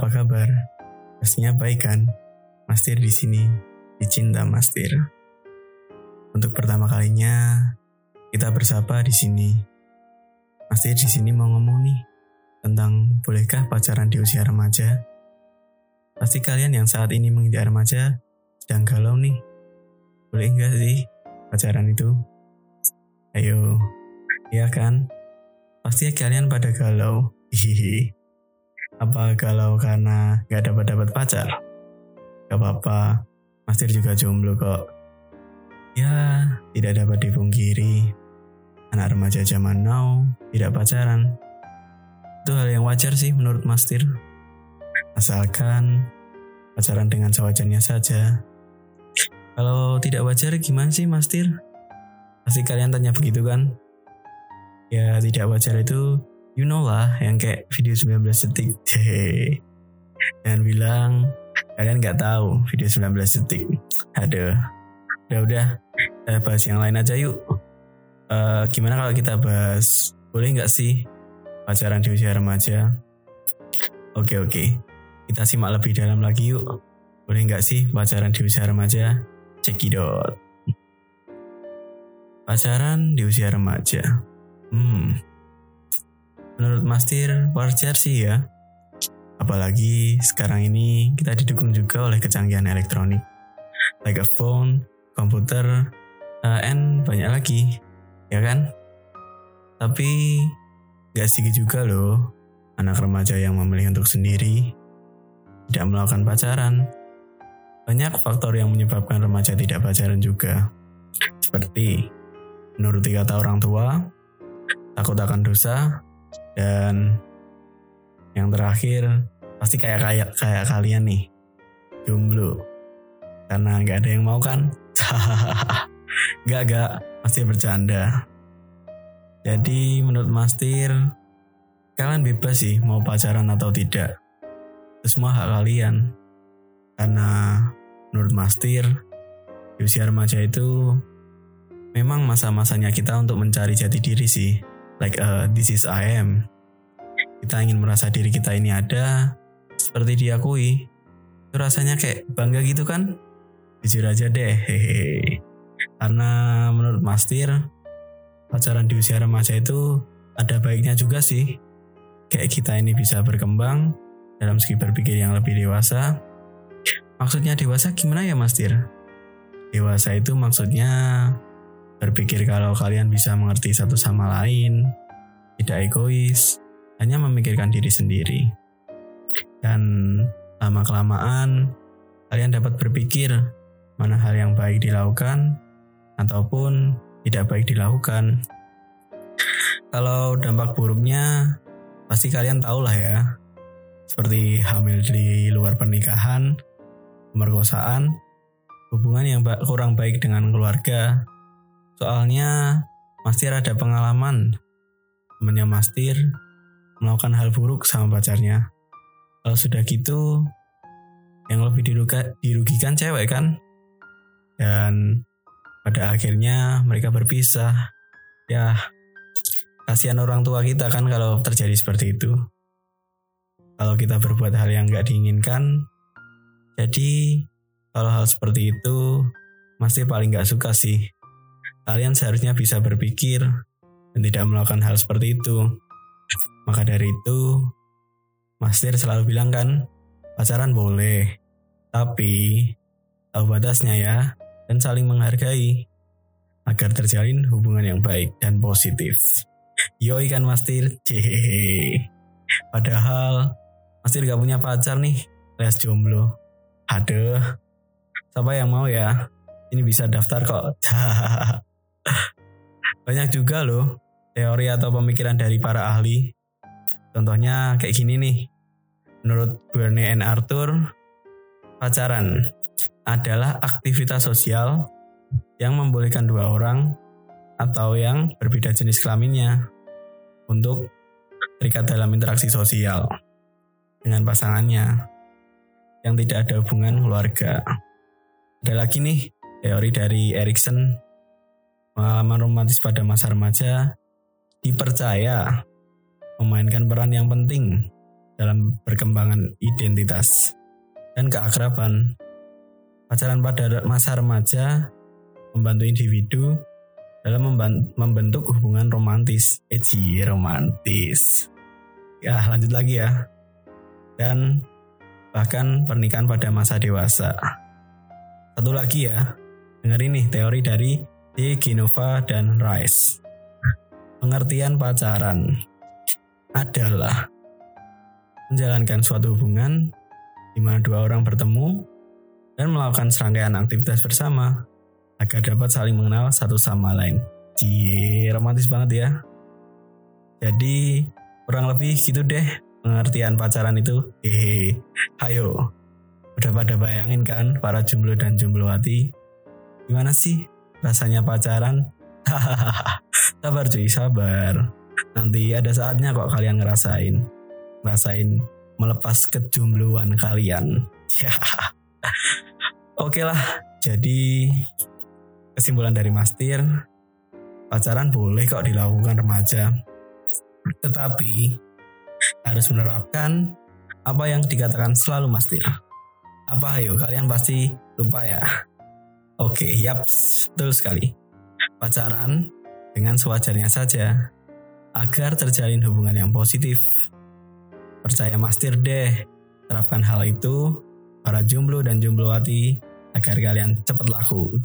apa kabar? Pastinya baik kan? Mastir di sini, dicinta Mastir. Untuk pertama kalinya, kita bersapa di sini. Mastir di sini mau ngomong nih tentang bolehkah pacaran di usia remaja? Pasti kalian yang saat ini menginjak remaja sedang galau nih. Boleh nggak sih pacaran itu? Ayo, iya kan? Pasti kalian pada galau. Hihihi. Apa galau karena gak dapat dapat pacar? Gak apa-apa, juga jomblo kok. Ya, tidak dapat dipungkiri. Anak remaja zaman now tidak pacaran. Itu hal yang wajar sih menurut Mastir. Asalkan pacaran dengan sewajarnya saja. Kalau tidak wajar gimana sih Mastir? Pasti kalian tanya begitu kan? Ya tidak wajar itu you know lah yang kayak video 19 detik. Dan bilang kalian nggak tahu video 19 detik. Aduh udah udah. Kita bahas yang lain aja yuk. Uh, gimana kalau kita bahas? Boleh nggak sih? Pacaran di usia remaja. Oke oke. Kita simak lebih dalam lagi yuk. Boleh nggak sih pacaran di usia remaja? Cekidot pacaran di usia remaja. Hmm menurut Mastir wajar sih ya. Apalagi sekarang ini kita didukung juga oleh kecanggihan elektronik. Like a phone, komputer, uh, and banyak lagi. Ya kan? Tapi gak sedikit juga loh anak remaja yang memilih untuk sendiri, tidak melakukan pacaran. Banyak faktor yang menyebabkan remaja tidak pacaran juga. Seperti menuruti kata orang tua, takut akan dosa, dan yang terakhir pasti kayak kayak kayak kalian nih. Jomblo. Karena nggak ada yang mau kan? Nggak nggak. Pasti bercanda. Jadi menurut Mastir kalian bebas sih mau pacaran atau tidak. Itu semua hak kalian. Karena menurut Mastir di usia remaja itu memang masa-masanya kita untuk mencari jati diri sih like uh, this is I am. Kita ingin merasa diri kita ini ada seperti diakui. Itu rasanya kayak bangga gitu kan? Jujur aja deh, hehehe. Karena menurut Mastir, pacaran di usia remaja itu ada baiknya juga sih. Kayak kita ini bisa berkembang dalam segi berpikir yang lebih dewasa. Maksudnya dewasa gimana ya Mastir? Dewasa itu maksudnya berpikir kalau kalian bisa mengerti satu sama lain, tidak egois, hanya memikirkan diri sendiri. Dan lama-kelamaan, kalian dapat berpikir mana hal yang baik dilakukan ataupun tidak baik dilakukan. Kalau dampak buruknya, pasti kalian tahu lah ya. Seperti hamil di luar pernikahan, pemerkosaan, hubungan yang kurang baik dengan keluarga, Soalnya Mastir ada pengalaman temannya Mastir melakukan hal buruk sama pacarnya. Kalau sudah gitu, yang lebih diruga, dirugikan cewek kan? Dan pada akhirnya mereka berpisah. Ya, kasihan orang tua kita kan kalau terjadi seperti itu. Kalau kita berbuat hal yang gak diinginkan, jadi kalau hal seperti itu, Mastir paling gak suka sih kalian seharusnya bisa berpikir dan tidak melakukan hal seperti itu. Maka dari itu, Mastir selalu bilang kan, pacaran boleh, tapi tahu batasnya ya, dan saling menghargai agar terjalin hubungan yang baik dan positif. Yoi kan Mastir, Tir, Padahal Mastir gak punya pacar nih, les jomblo. Aduh, siapa yang mau ya? Ini bisa daftar kok. Banyak juga loh teori atau pemikiran dari para ahli. Contohnya kayak gini nih. Menurut Bernie and Arthur, pacaran adalah aktivitas sosial yang membolehkan dua orang atau yang berbeda jenis kelaminnya untuk terikat dalam interaksi sosial dengan pasangannya yang tidak ada hubungan keluarga. Ada lagi nih teori dari Erikson pengalaman romantis pada masa remaja dipercaya memainkan peran yang penting dalam perkembangan identitas dan keakraban. Pacaran pada masa remaja membantu individu dalam membentuk hubungan romantis. Eci, romantis. Ya, lanjut lagi ya. Dan bahkan pernikahan pada masa dewasa. Satu lagi ya, dengar ini teori dari D. Genova dan Rice. Pengertian pacaran adalah menjalankan suatu hubungan di mana dua orang bertemu dan melakukan serangkaian aktivitas bersama agar dapat saling mengenal satu sama lain. Cie, romantis banget ya. Jadi, kurang lebih gitu deh pengertian pacaran itu. Hehe, ayo. Udah pada bayangin kan para jomblo dan hati Gimana sih rasanya pacaran? sabar cuy, sabar. Nanti ada saatnya kok kalian ngerasain. Ngerasain melepas kejombloan kalian. Ya. Oke lah, jadi kesimpulan dari Mas Tir, pacaran boleh kok dilakukan remaja. Tetapi harus menerapkan apa yang dikatakan selalu Mas Tir. Apa ayo kalian pasti lupa ya? Oke, yap, betul sekali. Pacaran dengan sewajarnya saja agar terjalin hubungan yang positif. Percaya Mas Tir deh, terapkan hal itu para jomblo dan jomblo hati agar kalian cepat laku.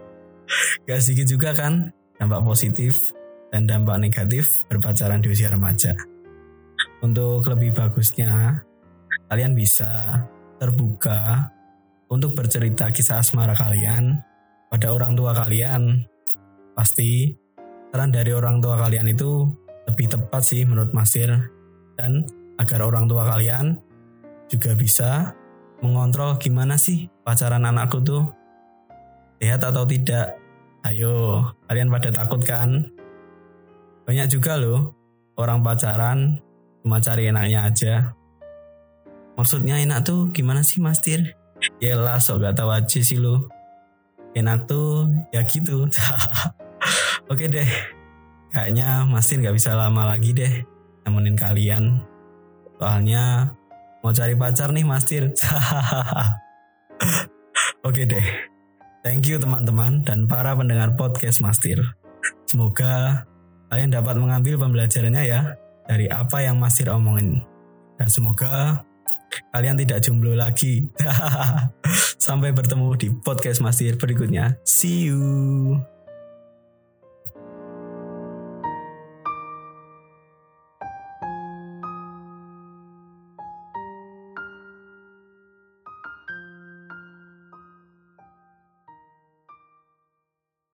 Gak sedikit juga kan dampak positif dan dampak negatif berpacaran di usia remaja. Untuk lebih bagusnya, kalian bisa terbuka untuk bercerita kisah asmara kalian pada orang tua kalian. Pasti saran dari orang tua kalian itu lebih tepat sih menurut Masir dan agar orang tua kalian juga bisa mengontrol gimana sih pacaran anakku tuh sehat atau tidak. Ayo, kalian pada takut kan? Banyak juga loh orang pacaran cuma cari enaknya aja. Maksudnya enak tuh gimana sih Mas Tir? Yelah sok gak tau aja sih lo. Enak tuh ya gitu. Oke deh. Kayaknya Mas Tir gak bisa lama lagi deh nemenin kalian. Soalnya Mau cari pacar nih Mas Tir. Oke deh. Thank you teman-teman dan para pendengar podcast Mas Tir. Semoga kalian dapat mengambil pembelajarannya ya dari apa yang Mas Tir omongin. Dan semoga kalian tidak jomblo lagi. Sampai bertemu di podcast Mas Tir berikutnya. See you.